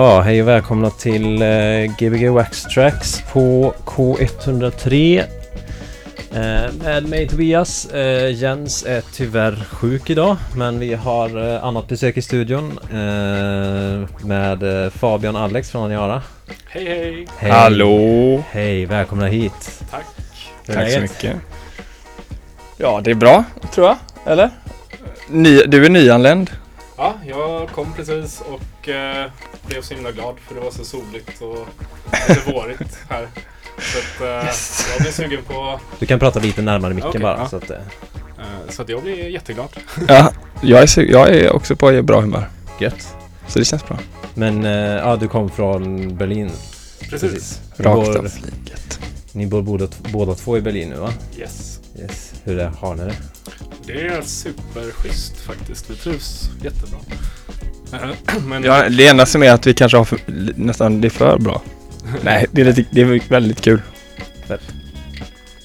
Ja, hej och välkomna till eh, Gbg Wax Tracks på K103 eh, Med mig Tobias, eh, Jens är tyvärr sjuk idag men vi har eh, annat besök i studion eh, med eh, Fabian och Alex från Aniara Hej hej! Hej! Hallå! Hej, välkomna hit! Tack! Tack så läget? mycket. Ja, det är bra, tror jag. Eller? Ny, du är nyanländ. Blev så himla glad för det var så soligt och lite vårigt här. Så att, eh, jag blev sugen på... Du kan prata lite närmare micken Okej, bara ja. så att, eh, Eh, så att jag blev jätteglad. Ja, jag är, jag är också på bra humör. Gött! Så det känns bra. Men ja, du kom från Berlin Precis. Ni Rakt bor- av flyget. Ni bor båda, båda två i Berlin nu va? Yes. Yes. Hur är, har ni det? Det är superschysst faktiskt. Vi trivs jättebra. Men Ja, det enda som är att vi kanske har för, nästan det är för bra. Nej, det är, lite, det är väldigt kul.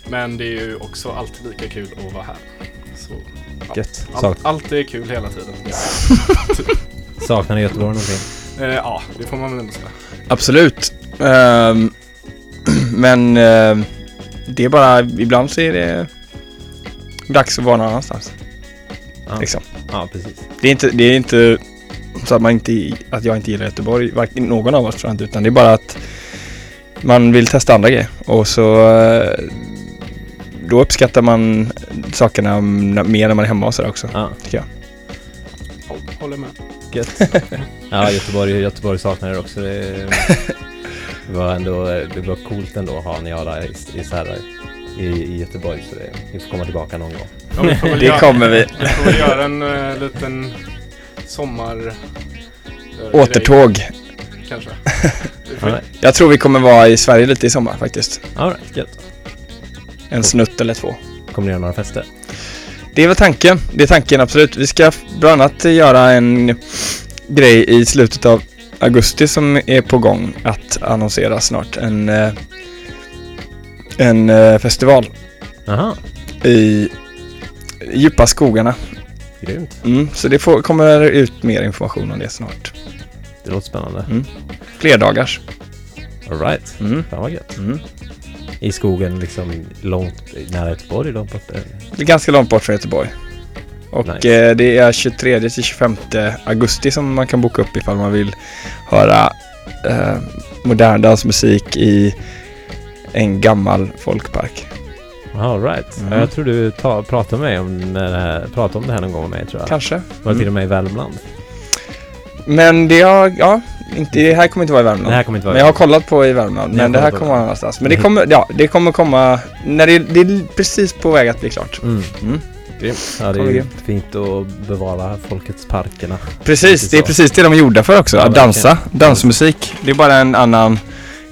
Men det är ju också alltid lika kul att vara här. Så, ja. Gött! Allt, allt är kul hela tiden. saknar ni Göteborg någonting? Eh, ja, det får man väl ändå säga. Absolut. Ehm, men ehm, det är bara, ibland så är det dags att vara någon annanstans. Ja, Liksom. ja precis. Det är inte, det är inte så att, man inte, att jag inte gillar Göteborg, varken någon av oss tror jag inte, utan det är bara att man vill testa andra grejer. Och så eh, då uppskattar man sakerna mer när man är hemma och sådär också. Ja, Ja, Håller med. gött. ja, Göteborg, Göteborg saknar er också. Det, det var ändå det var coolt ändå att ha Niara i, i, så här, i, i Göteborg så det, ni får komma tillbaka någon gång. Ja, vi Det göra- kommer vi. Vi får väl göra en uh, liten sommar... eh, Återtåg. Kanske. Right. Jag tror vi kommer vara i Sverige lite i sommar faktiskt. All right, gött. En snutt eller två. Kommer ni göra några fester? Det är väl tanken. Det är tanken absolut. Vi ska bland annat göra en grej i slutet av augusti som är på gång att annonsera snart. En, eh, en eh, festival Aha, i djupa skogarna. Grymt. Mm, så det får, kommer ut mer information om det snart. Det låter spännande. Flerdagars. All right. Mm. Fan vad gött. Mm. I skogen liksom långt nära Göteborg, långt bort. Det är ganska långt bort från Göteborg. Och Nice. eh, det är 23 till 25 augusti som man kan boka upp ifall man vill höra eh, modern dansmusik i en gammal folkpark. All right. Mm. Ja, Jag tror du ta, pratade med om det här, pratade om det här någon gång med mig tror jag. Kanske. Var det till Mm. och med i Värmland? Men det har, ja, inte, det här kommer inte vara i Värmland. Det här kommer inte vara Men jag har kollat på i Värmland, men det här kommer vara någonstans. Men det Mm. kommer, ja, det kommer komma, när det, det är precis på väg att bli klart. Mm. Mm. Grymt. Ja, det är grymt. fint att bevara folkets parkerna. Precis, det är precis det de är gjorda för också. Att dansa, dansmusik. Det är bara en annan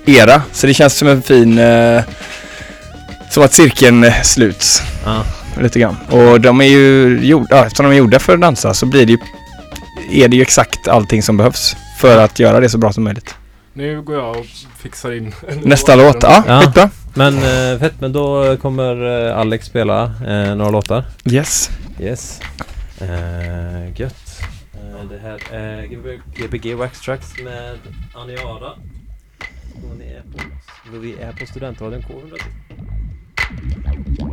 era. Så det känns som en fin, eh, som att cirkeln eh, sluts Ja, lite grann. Och de är ju gjorda, ja, eftersom de är gjorda för att dansa så blir det ju, är det ju exakt allting som behövs för att göra det så bra som möjligt. Nu går jag och fixar in Nästa låt, ja, Ja. skitbra. men eh, fett. Men då kommer eh, Alex spela eh, några låtar. Yes. Yes. Eh, gött. Eh, det här är Gbg- Wax Tracks med Aniara. Och ni är på, vi är på Studentradion K100. Thank you.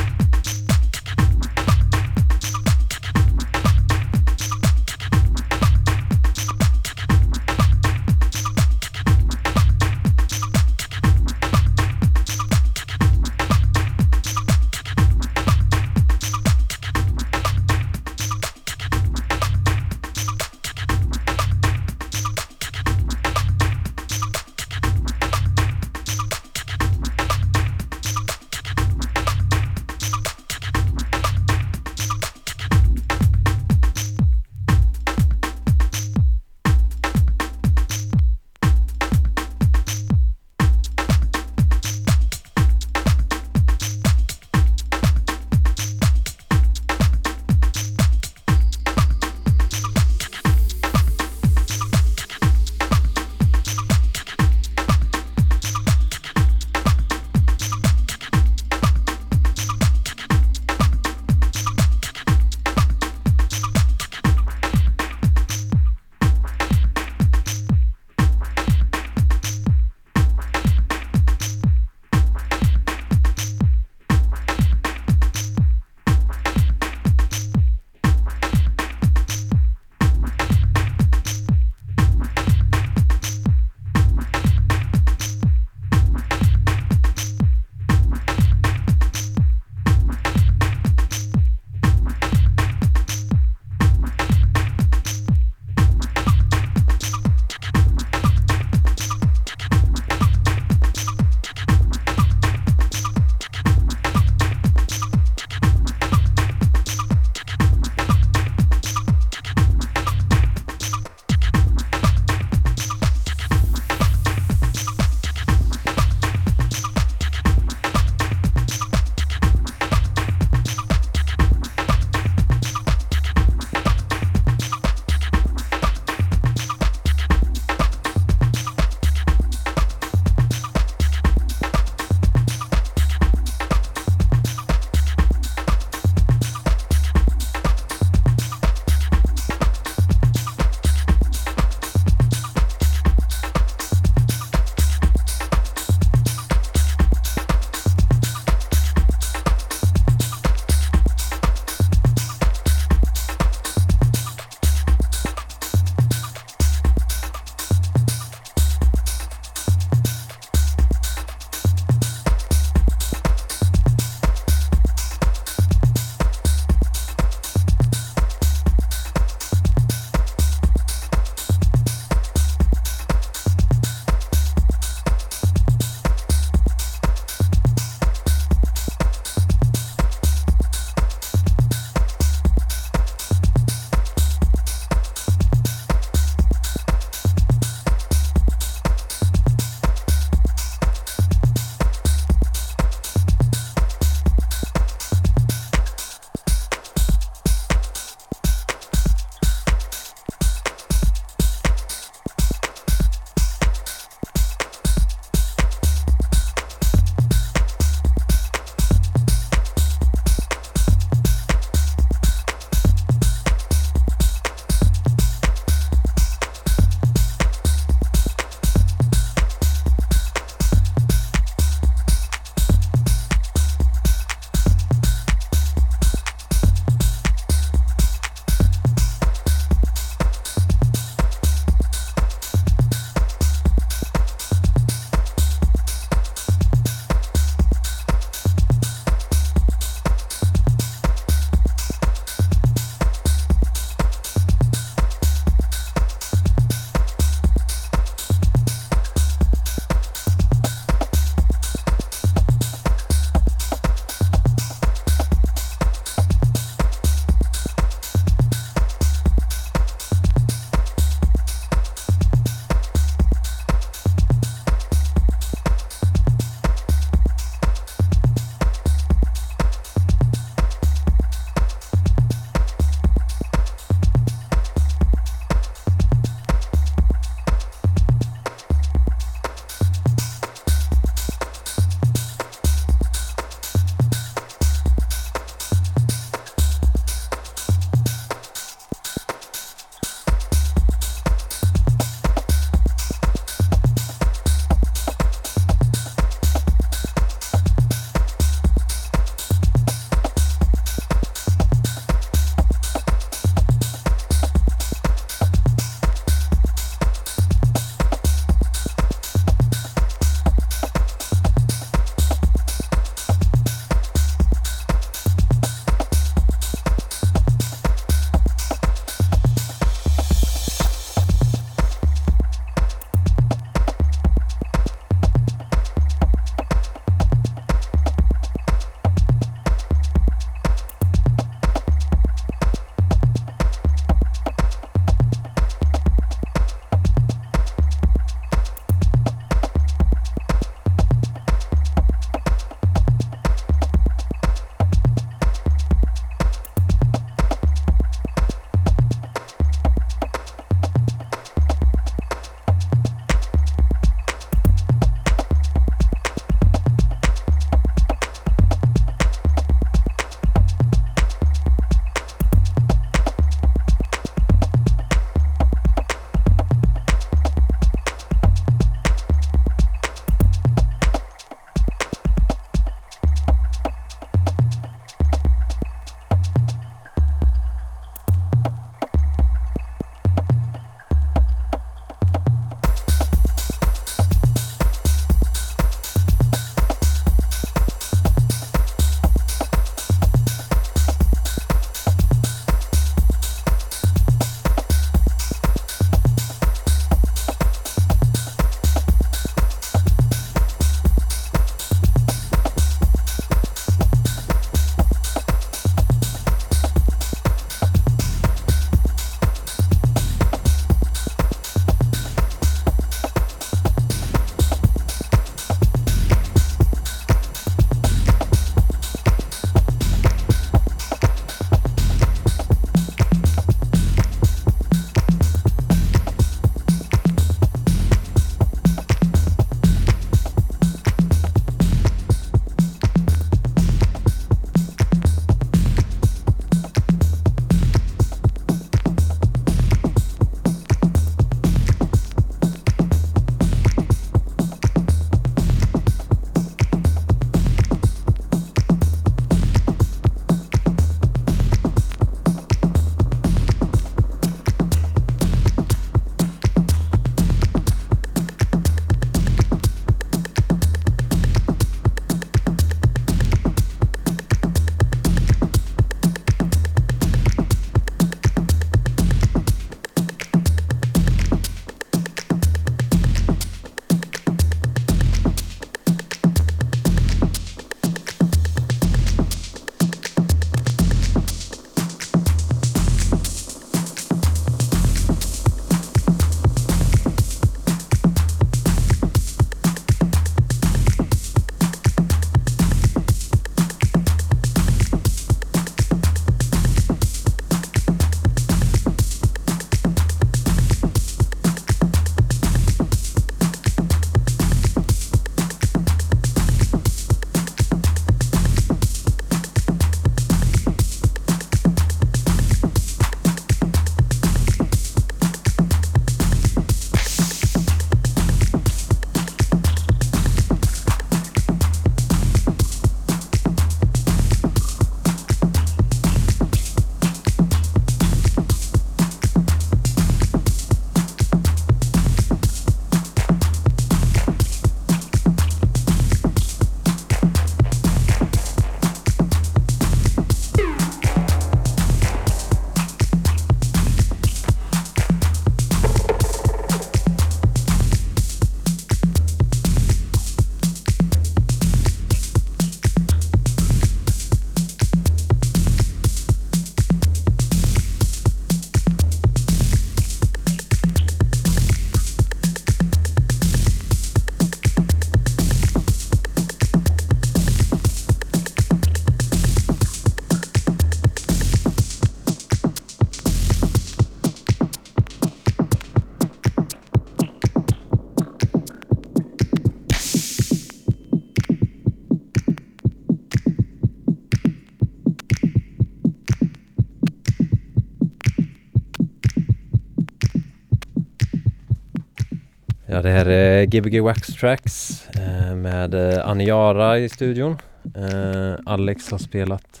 Det här är Gbg Wax Tracks eh, med eh, Aniara i studion. Eh, Alex har spelat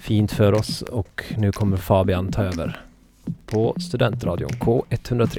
fint för oss och nu kommer Fabian ta över på Studentradion K103.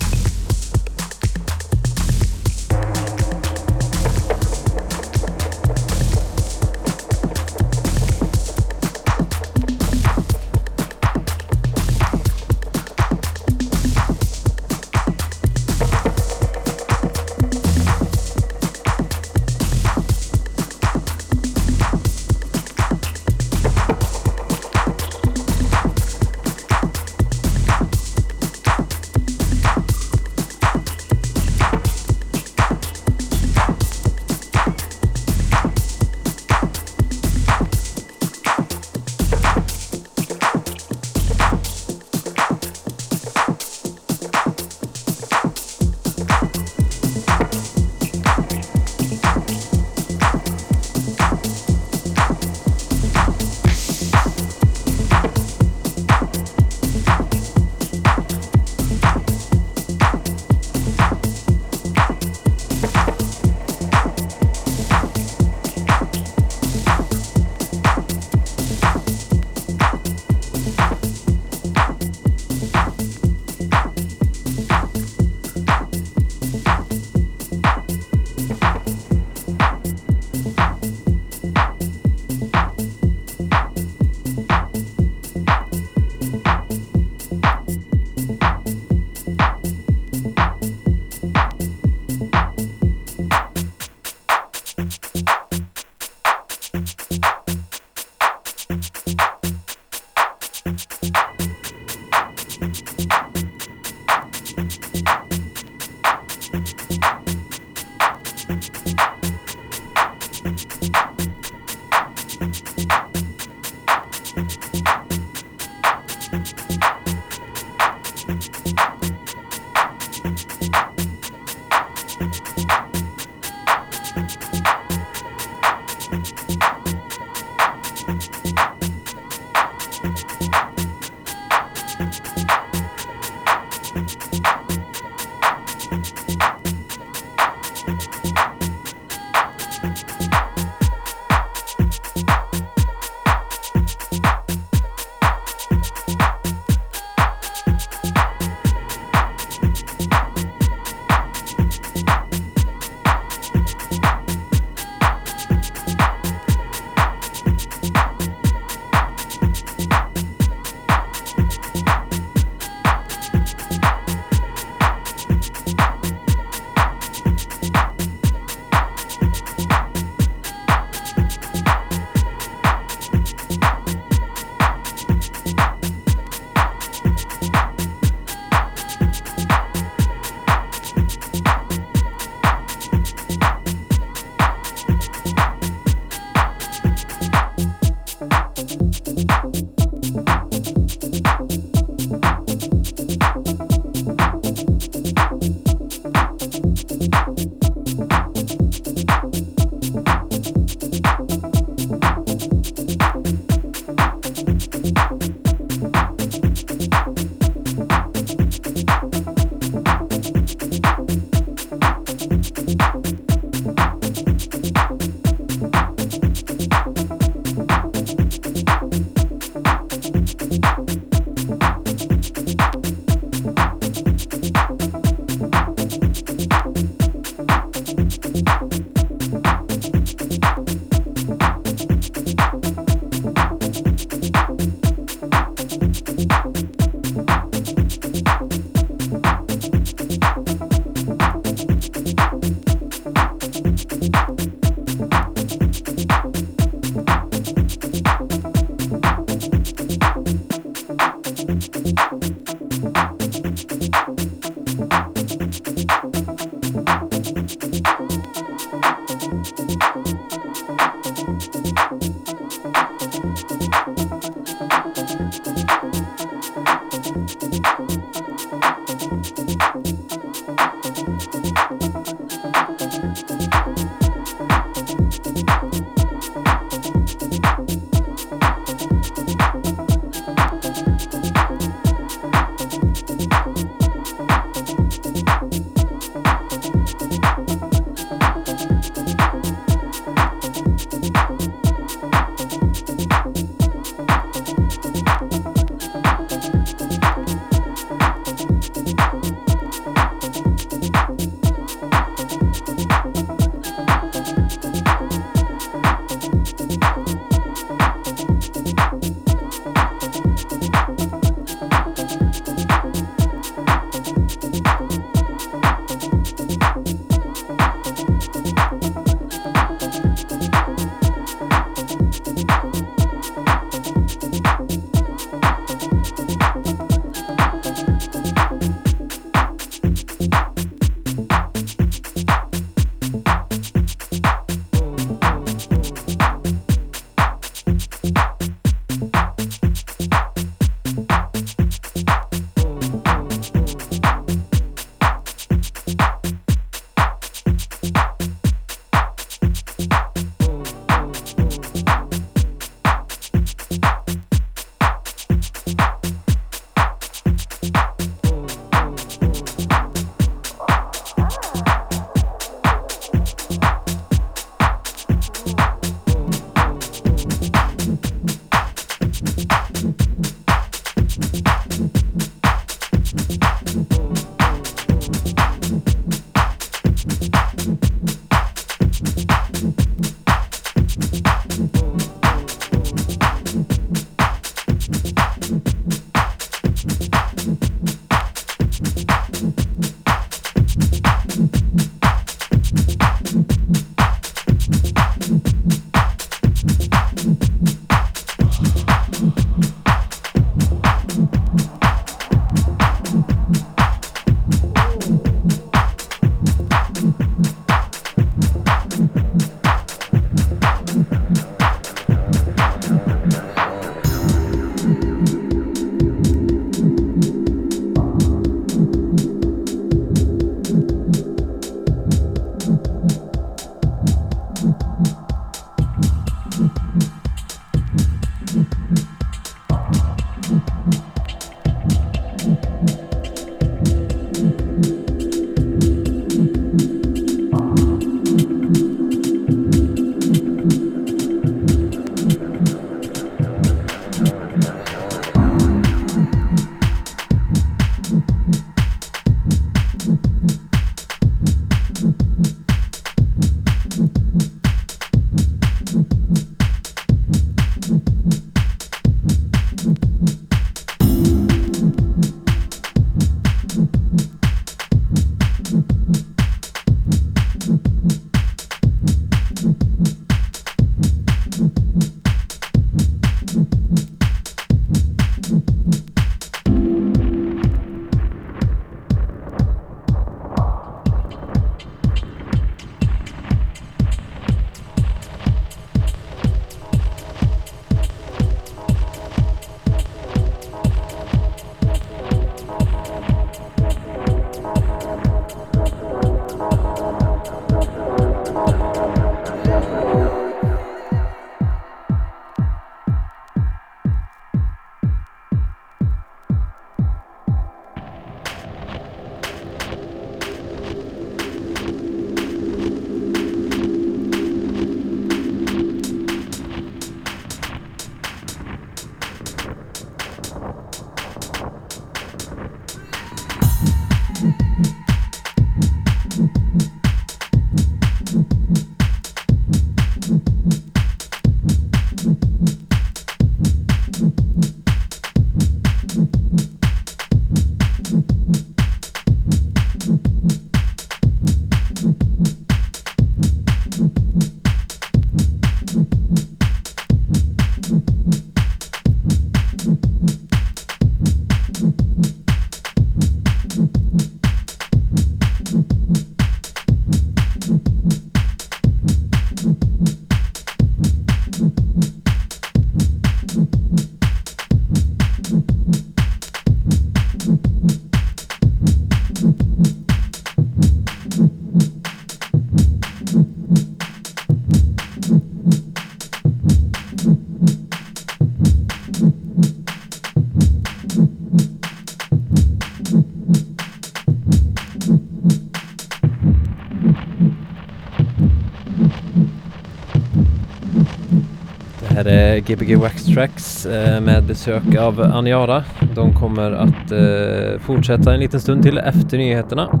Eh, Gbg Wax Tracks eh, med besök av Aniara. De kommer att eh, fortsätta en liten stund till efter nyheterna.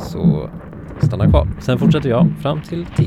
Så stanna kvar. Sen fortsätter jag fram till 10.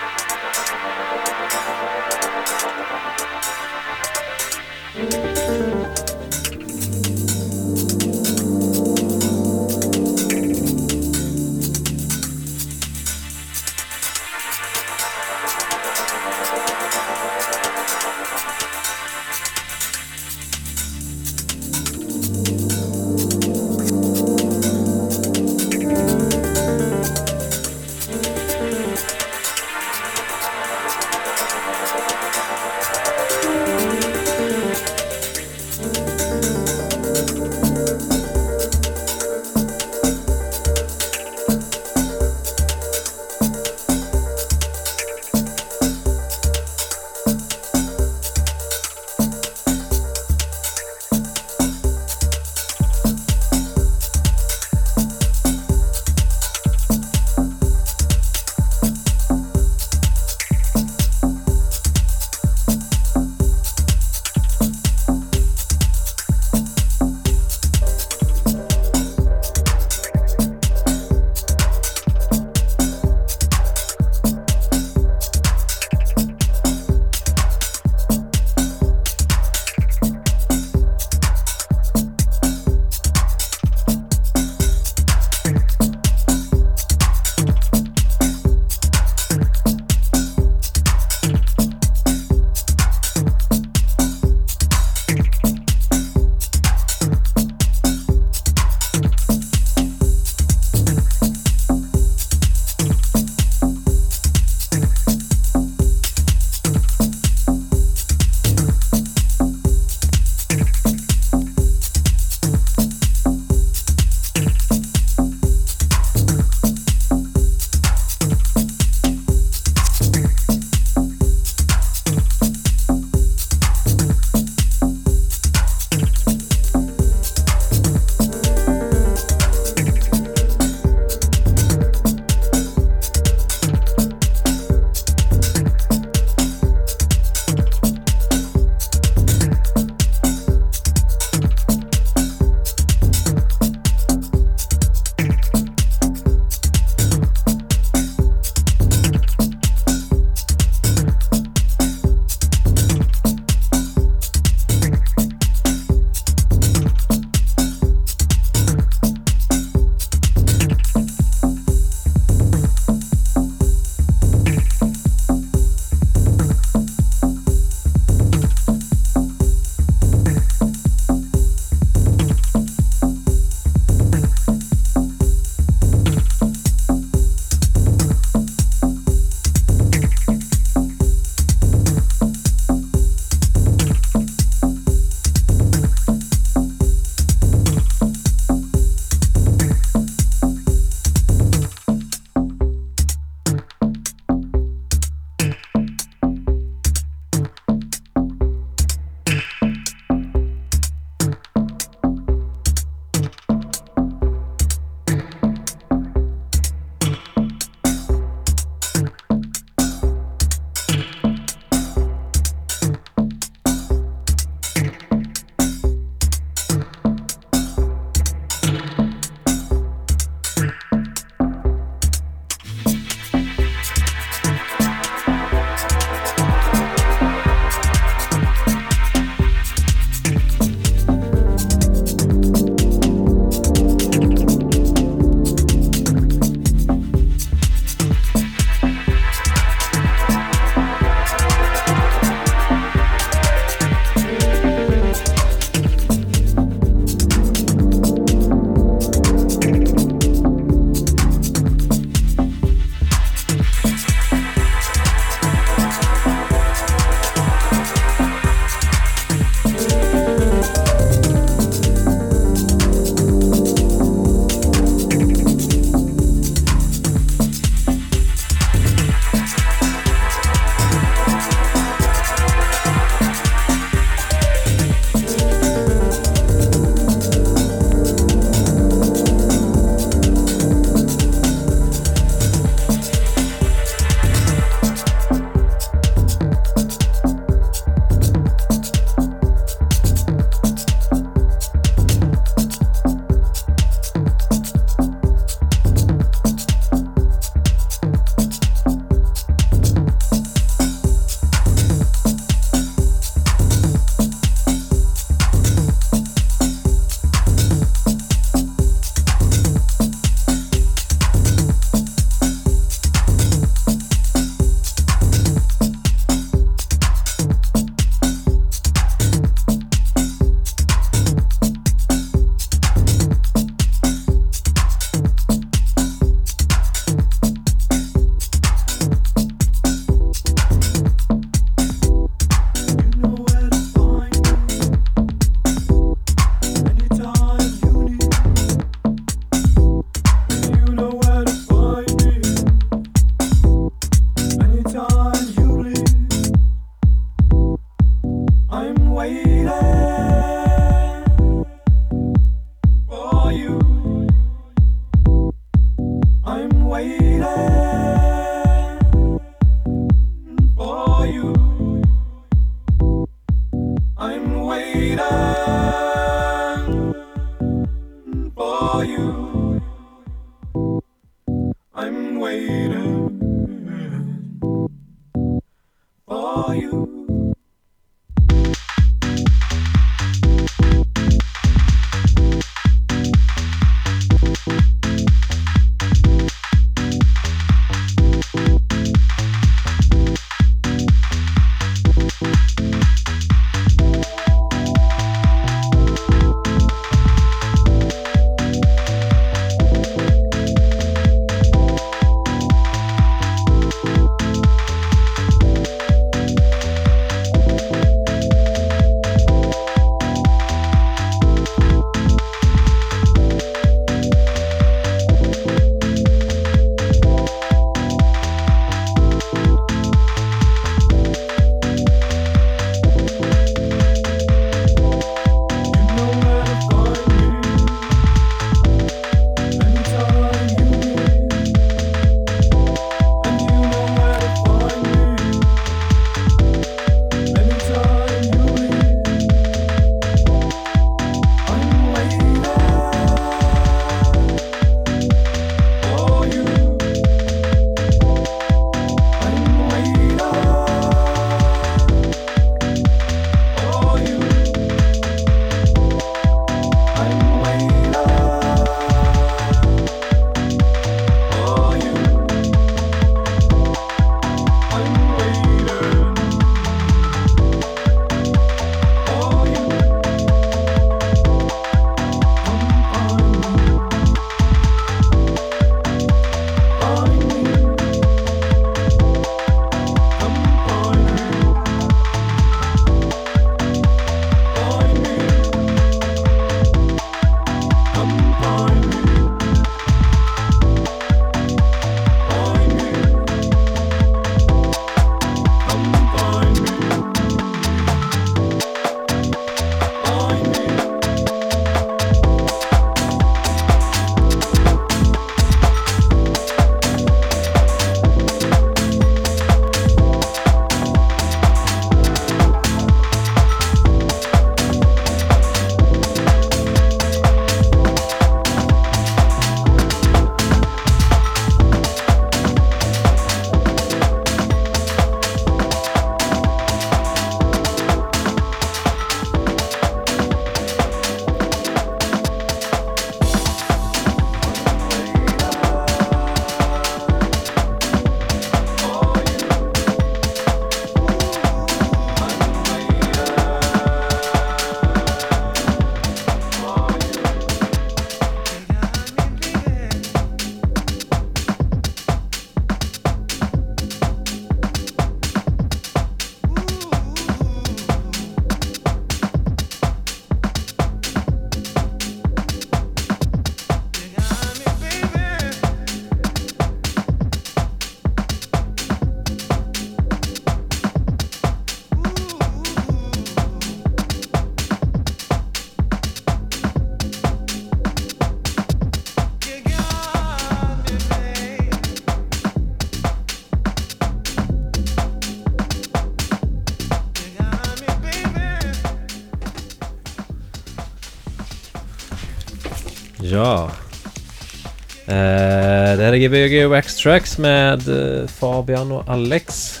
Det här är Gbg Wax Tracks med eh, Fabian och Alex.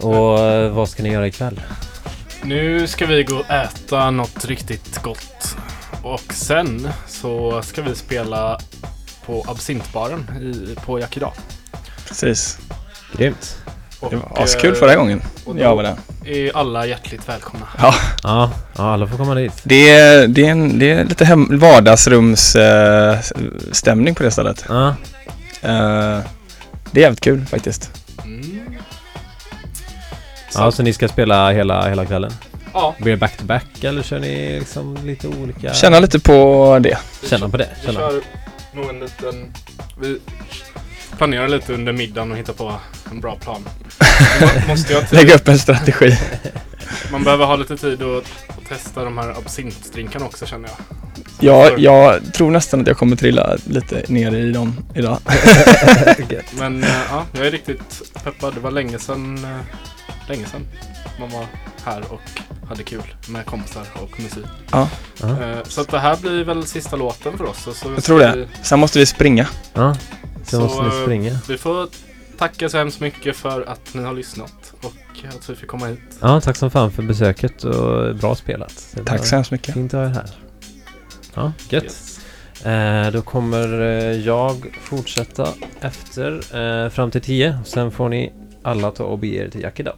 Och eh, vad ska ni göra ikväll? Nu ska vi gå och äta något riktigt gott. Och sen så ska vi spela på absintbaren i, på Yakida. Precis. Grymt. Och, Det var askul eh, förra gången. och då Jag var där. är alla hjärtligt välkomna. Ja, Ja, ja alla får komma dit. det är, det är, en, det är lite hem, vardagsrumsstämning på det stället. Ja, Eh, det är jävligt kul faktiskt. Mm. Så, ja så ni ska spela hela, hela kvällen? ja, Blir det back-to-back eller kör ni liksom lite olika? Känna lite på det. Känna på det, Vi känna. kör nog en liten... Vi planerar lite under middagen och hittar på en bra plan. Må- Måste jag Lägga upp en strategi. Man behöver ha lite tid att testa de här absintdrinkarna också känner jag. Ja, jag tror nästan att jag kommer trilla lite ner i dem idag. Men eh, ja, jag är riktigt peppad. Det var länge sedan, eh, länge sedan man var här och hade kul med kompisar och musik. Ja. Eh, Så att det här blir väl sista låten för oss. Så Jag tror det. Vi, Sen måste vi springa. ja. Så, Så, måste ni springa. vi får tacka så hemskt mycket för att ni har lyssnat och att vi fick komma hit. Ja, tack som fan för besöket och bra spelat. Det Tack så hemskt mycket. Fint att ha er här. Ja, gött. Yes. Eh, då kommer eh, jag fortsätta efter eh, fram till 10. Sen får ni alla ta och bege er till Jack idag.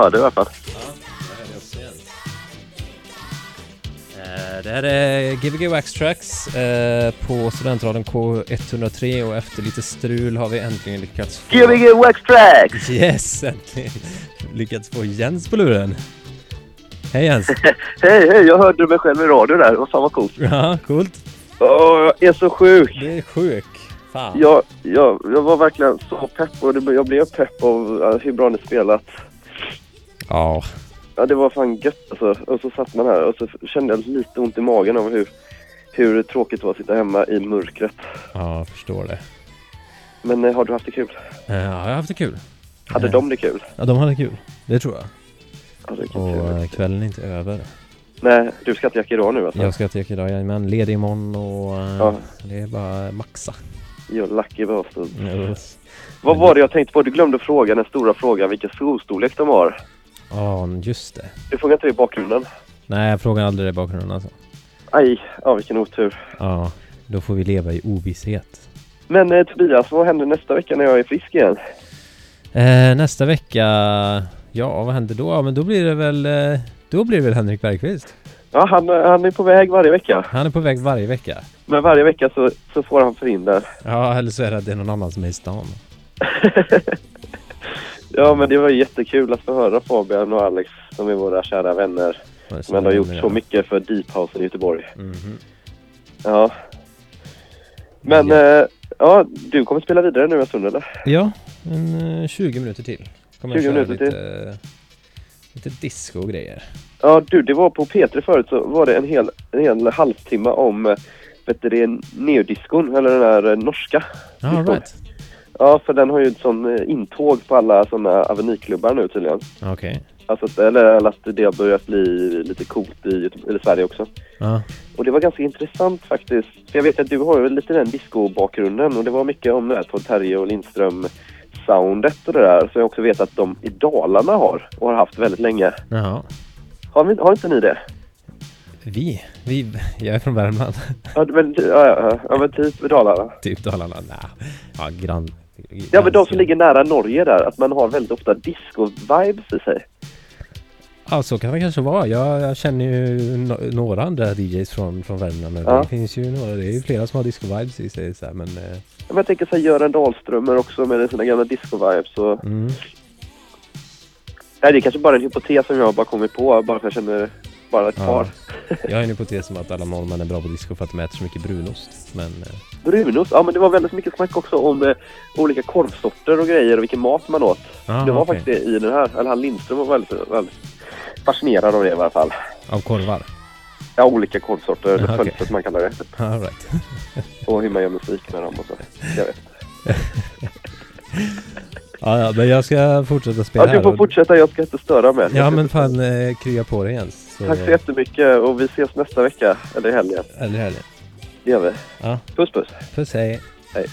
Jag hörde i alla fall. Eh, Det här är Gbg Wax Tracks eh, på Studentradion K103 och efter lite strul har vi äntligen lyckats få... Gbg Wax Tracks! Yes! Äntligen lyckats få Jens på luren. Hej Jens! Hej, hej, jag hörde mig själv i radio där. Vad fan vad coolt. Ja, coolt. Åh, jag är så sjuk. Du är sjuk. Fan. Jag, jag, jag var verkligen så pepp och det, jag blev pepp av uh, hur bra ni spelat. Ja. Ja, det var fan gött alltså. Och så satt man här och så kände jag lite ont i magen av hur, hur tråkigt det var att sitta hemma i mörkret. Ja, jag förstår det. Men eh, har du haft det kul? Eh, Ja, jag har haft det kul. Hade Eh, de det kul? Ja, de hade kul. Det tror jag. Ja, det är kul. Och eh, kvällen är inte över. Nej, du ska inte jacka idag nu alltså? Jag ska till idag, jajamän. Ledig imorgon och eh, Ja. det är bara maxa. Jag lucky bastard. Yes. Vad var det jag tänkte på? Du glömde fråga den stora frågan vilken skostorlek de har. Ja, just det. Du frågade inte det i bakgrunden? Nej, jag frågar aldrig det i bakgrunden alltså. Aj, ja vilken otur. Ja, då får vi leva i ovisshet. Men eh, Tobias, vad händer nästa vecka när jag är frisk igen? Eh, nästa vecka, ja vad händer då? Ja, men då blir det väl, eh, då blir det väl Henrik Bergqvist. Ja, han, han är på väg varje vecka. Han är på väg varje vecka. Men varje vecka så, så får han förhinder. Ja, eller så är det att det är någon annan som är i stan. Ja, men det var jättekul att få höra Fabian och Alex som är våra kära vänner. Som ändå har gjort så mycket för Deep House i Göteborg. Mhm. Ja. Men, Ja. eh, ja, du kommer spela vidare nu en stund eller? Ja, en eh, 20 minuter till. Kommer 20 jag köra minuter lite, lite disco och grejer. Ja, du, det var på P3 förut så var det en hel, en hel halvtimme om, eh, vet du det, neodiscon, eller den här eh, norska. Ja, right. Ja, för den har ju ett sån eh, intåg på alla såna avenyklubbar nu tydligen. Okej. Alltså, eller att det har börjat bli lite coolt i Göte- eller Sverige också. Ja. Och det var ganska intressant faktiskt. För jag vet att du har ju lite den disco-bakgrunden och det var mycket om det här Todd Terje och Lindström soundet och det där. Så jag också vet att de i Dalarna har och har haft väldigt länge. Jaha. Har, vi, har inte ni det? Vi? Vi? Jag är från Värmland. Ja, men, ja, ja, ja, men typ Dalarna. typ Dalarna. Nej. Ja, grann... Ja, men de som ligger nära Norge där, att man har väldigt ofta disco-vibes i sig. Ja, så kan det kanske vara. Jag, jag känner ju no- några andra DJs från, från Värmland. Men Ja. Det finns ju några. Det är ju flera som har disco-vibes i sig. Så här, men... Eh, Ja, Men jag tänker så här, Göran Dahlströmer också med sina gamla disco-vibes. Och... mm. Nej, det är kanske bara en hypotes som jag bara kommit på, bara för att jag känner bara ett Ja. par. Jag har en hypotes om att alla norrmän är bra på disco för att de äter så mycket brunost. Men... Eh, Brunost, ja men det var väldigt mycket snack också om eh, olika korvsorter och grejer och vilken mat man åt. ah, det var okej. faktiskt i den här, eller han Lindström var väldigt, väldigt fascinerad av det i alla fall. Av korvar? Ja, olika korvsorter, eller pölser som man kallar det. All right. Och hur man gör musik med dem och så. Jag vet. ja, ja, men jag ska fortsätta spela Ja, du här får och- fortsätta, jag ska inte störa mer. Ja, men fan eh, krya på dig Jens. Tack så jättemycket och vi ses nästa vecka, eller i helgen. Eller helgen. Det gör vi. Ja, Puss puss. puss hej. Hej.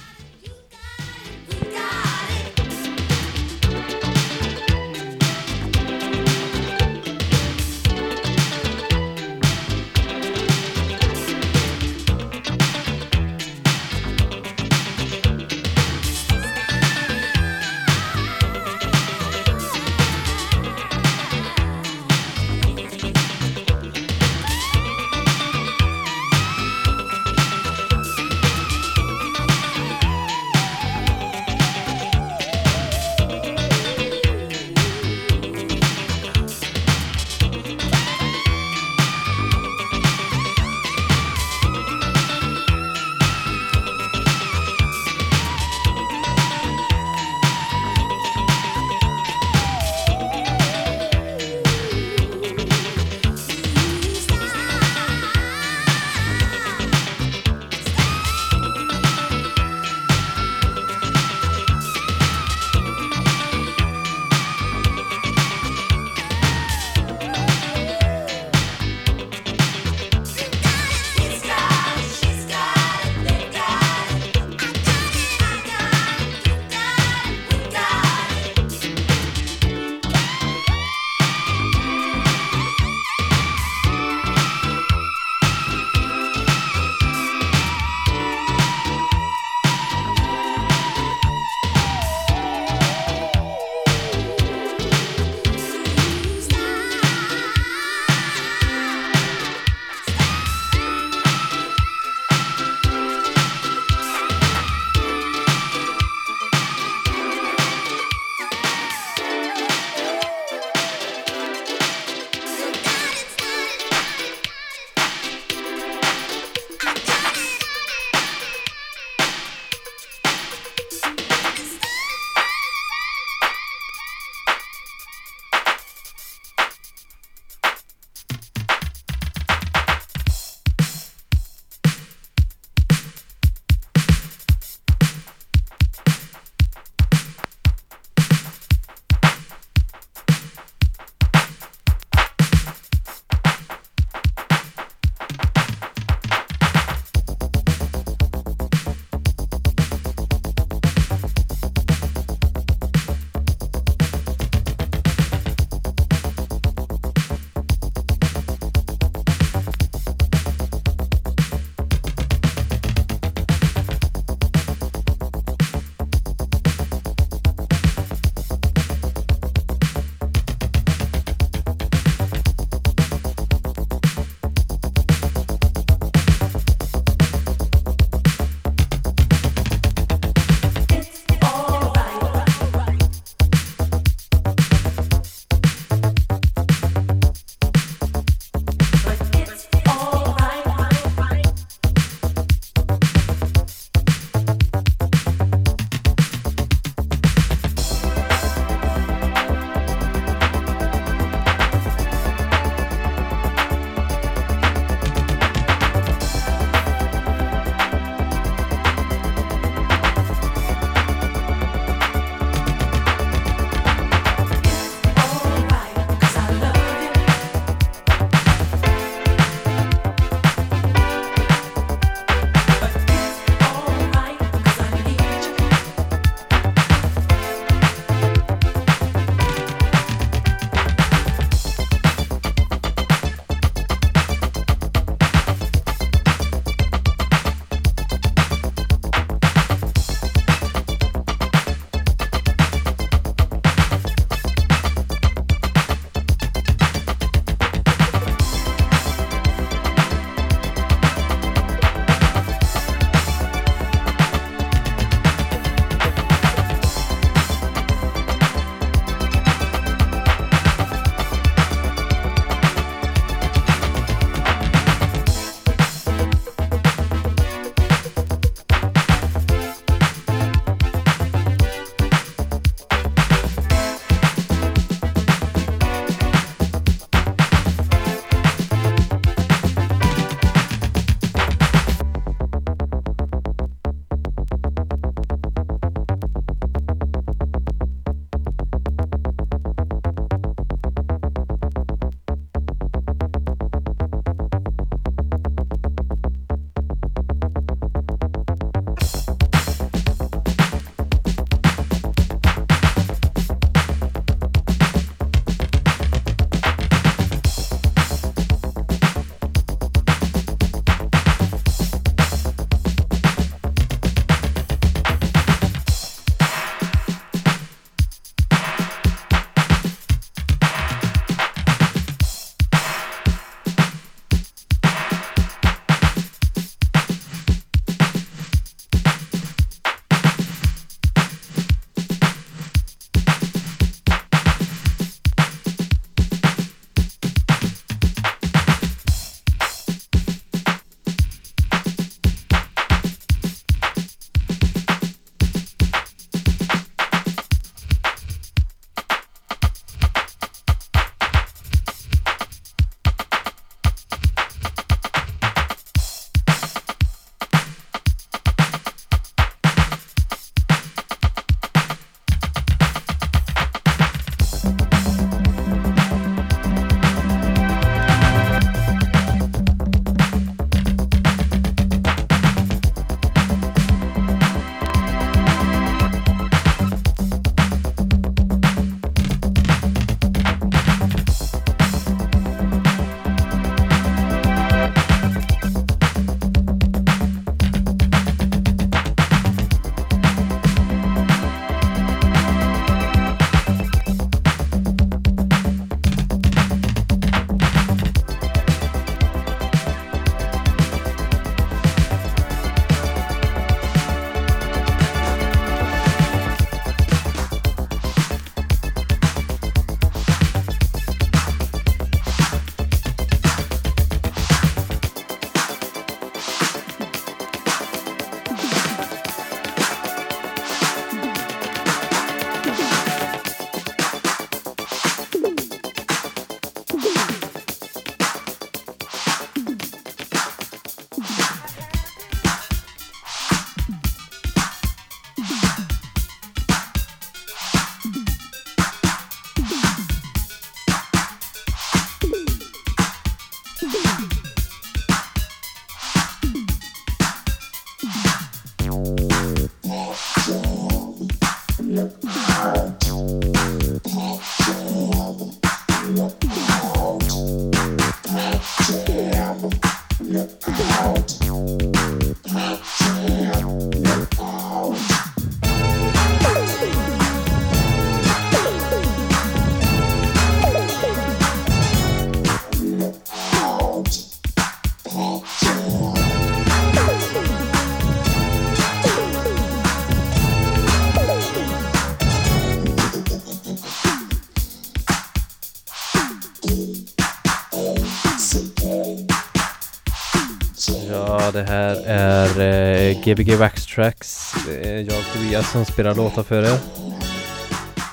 Gbg Wax Tracks. Det är jag Tobias som spelar låtar för er.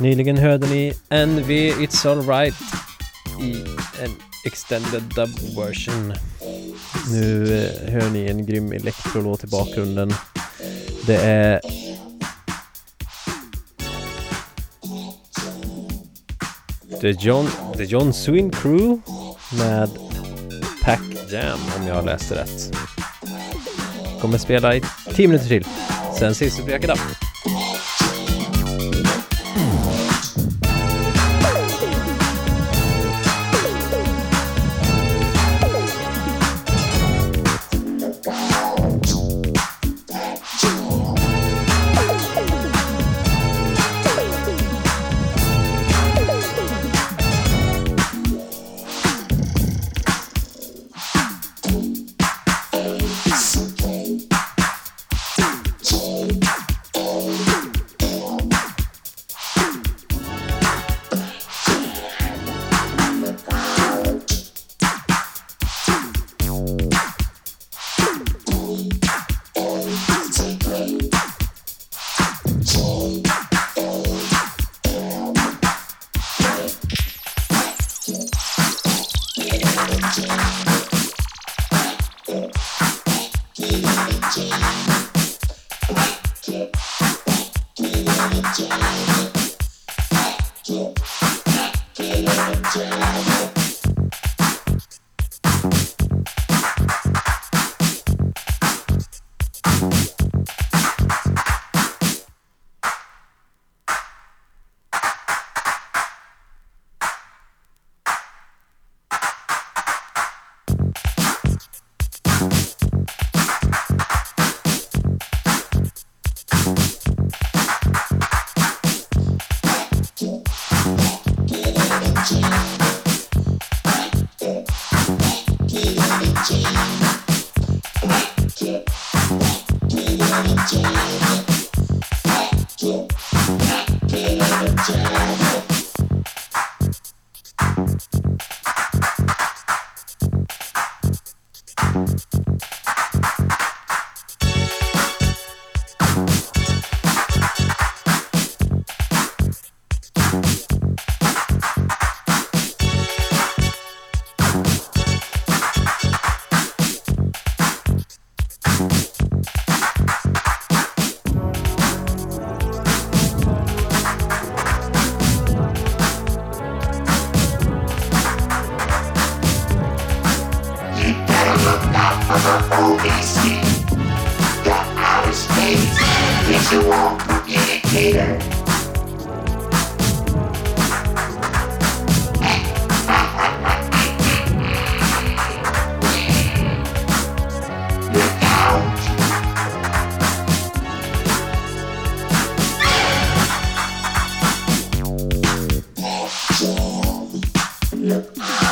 Nyligen hörde ni NV It's Alright i en extended dub version. Nu eh, hör ni en grym elektrolåt i bakgrunden. Det är The John, The John Swin Crew med Pack Jam om jag läste rätt. Kommer spela i 10 minuter till. Sen ses vi på Jack Look.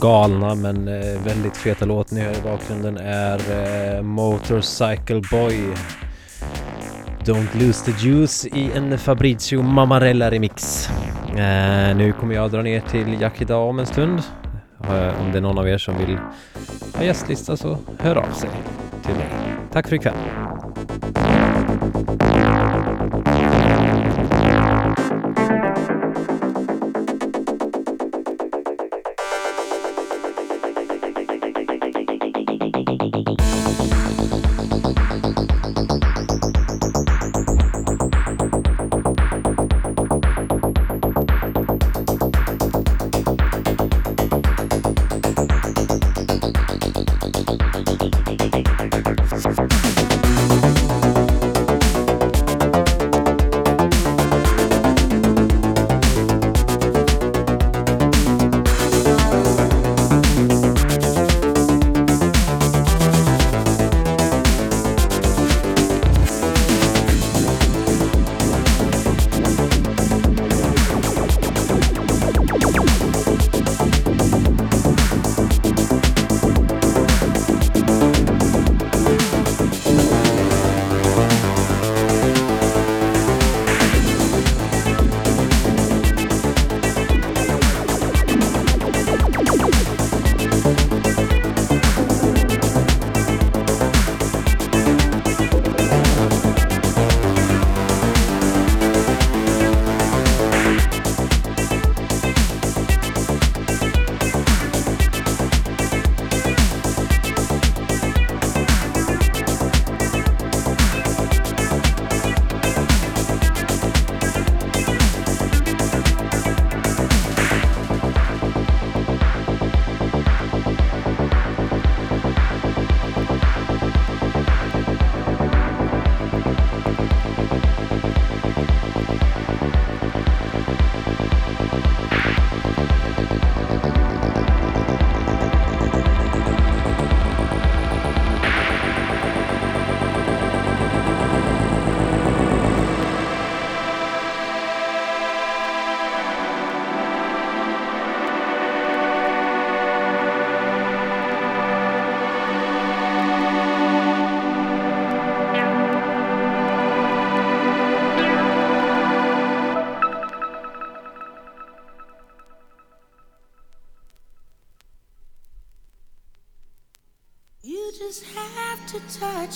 Galna men eh, väldigt feta låt ni hör i bakgrunden är eh, Motorcycle Boy Don't Lose The Juice i en Fabrizio Mamarella remix. Eh, nu kommer jag dra ner till Yakida om en stund. Om det är någon av er som vill ha gästlista så hör av sig till mig. Tack för ikväll.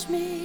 Me.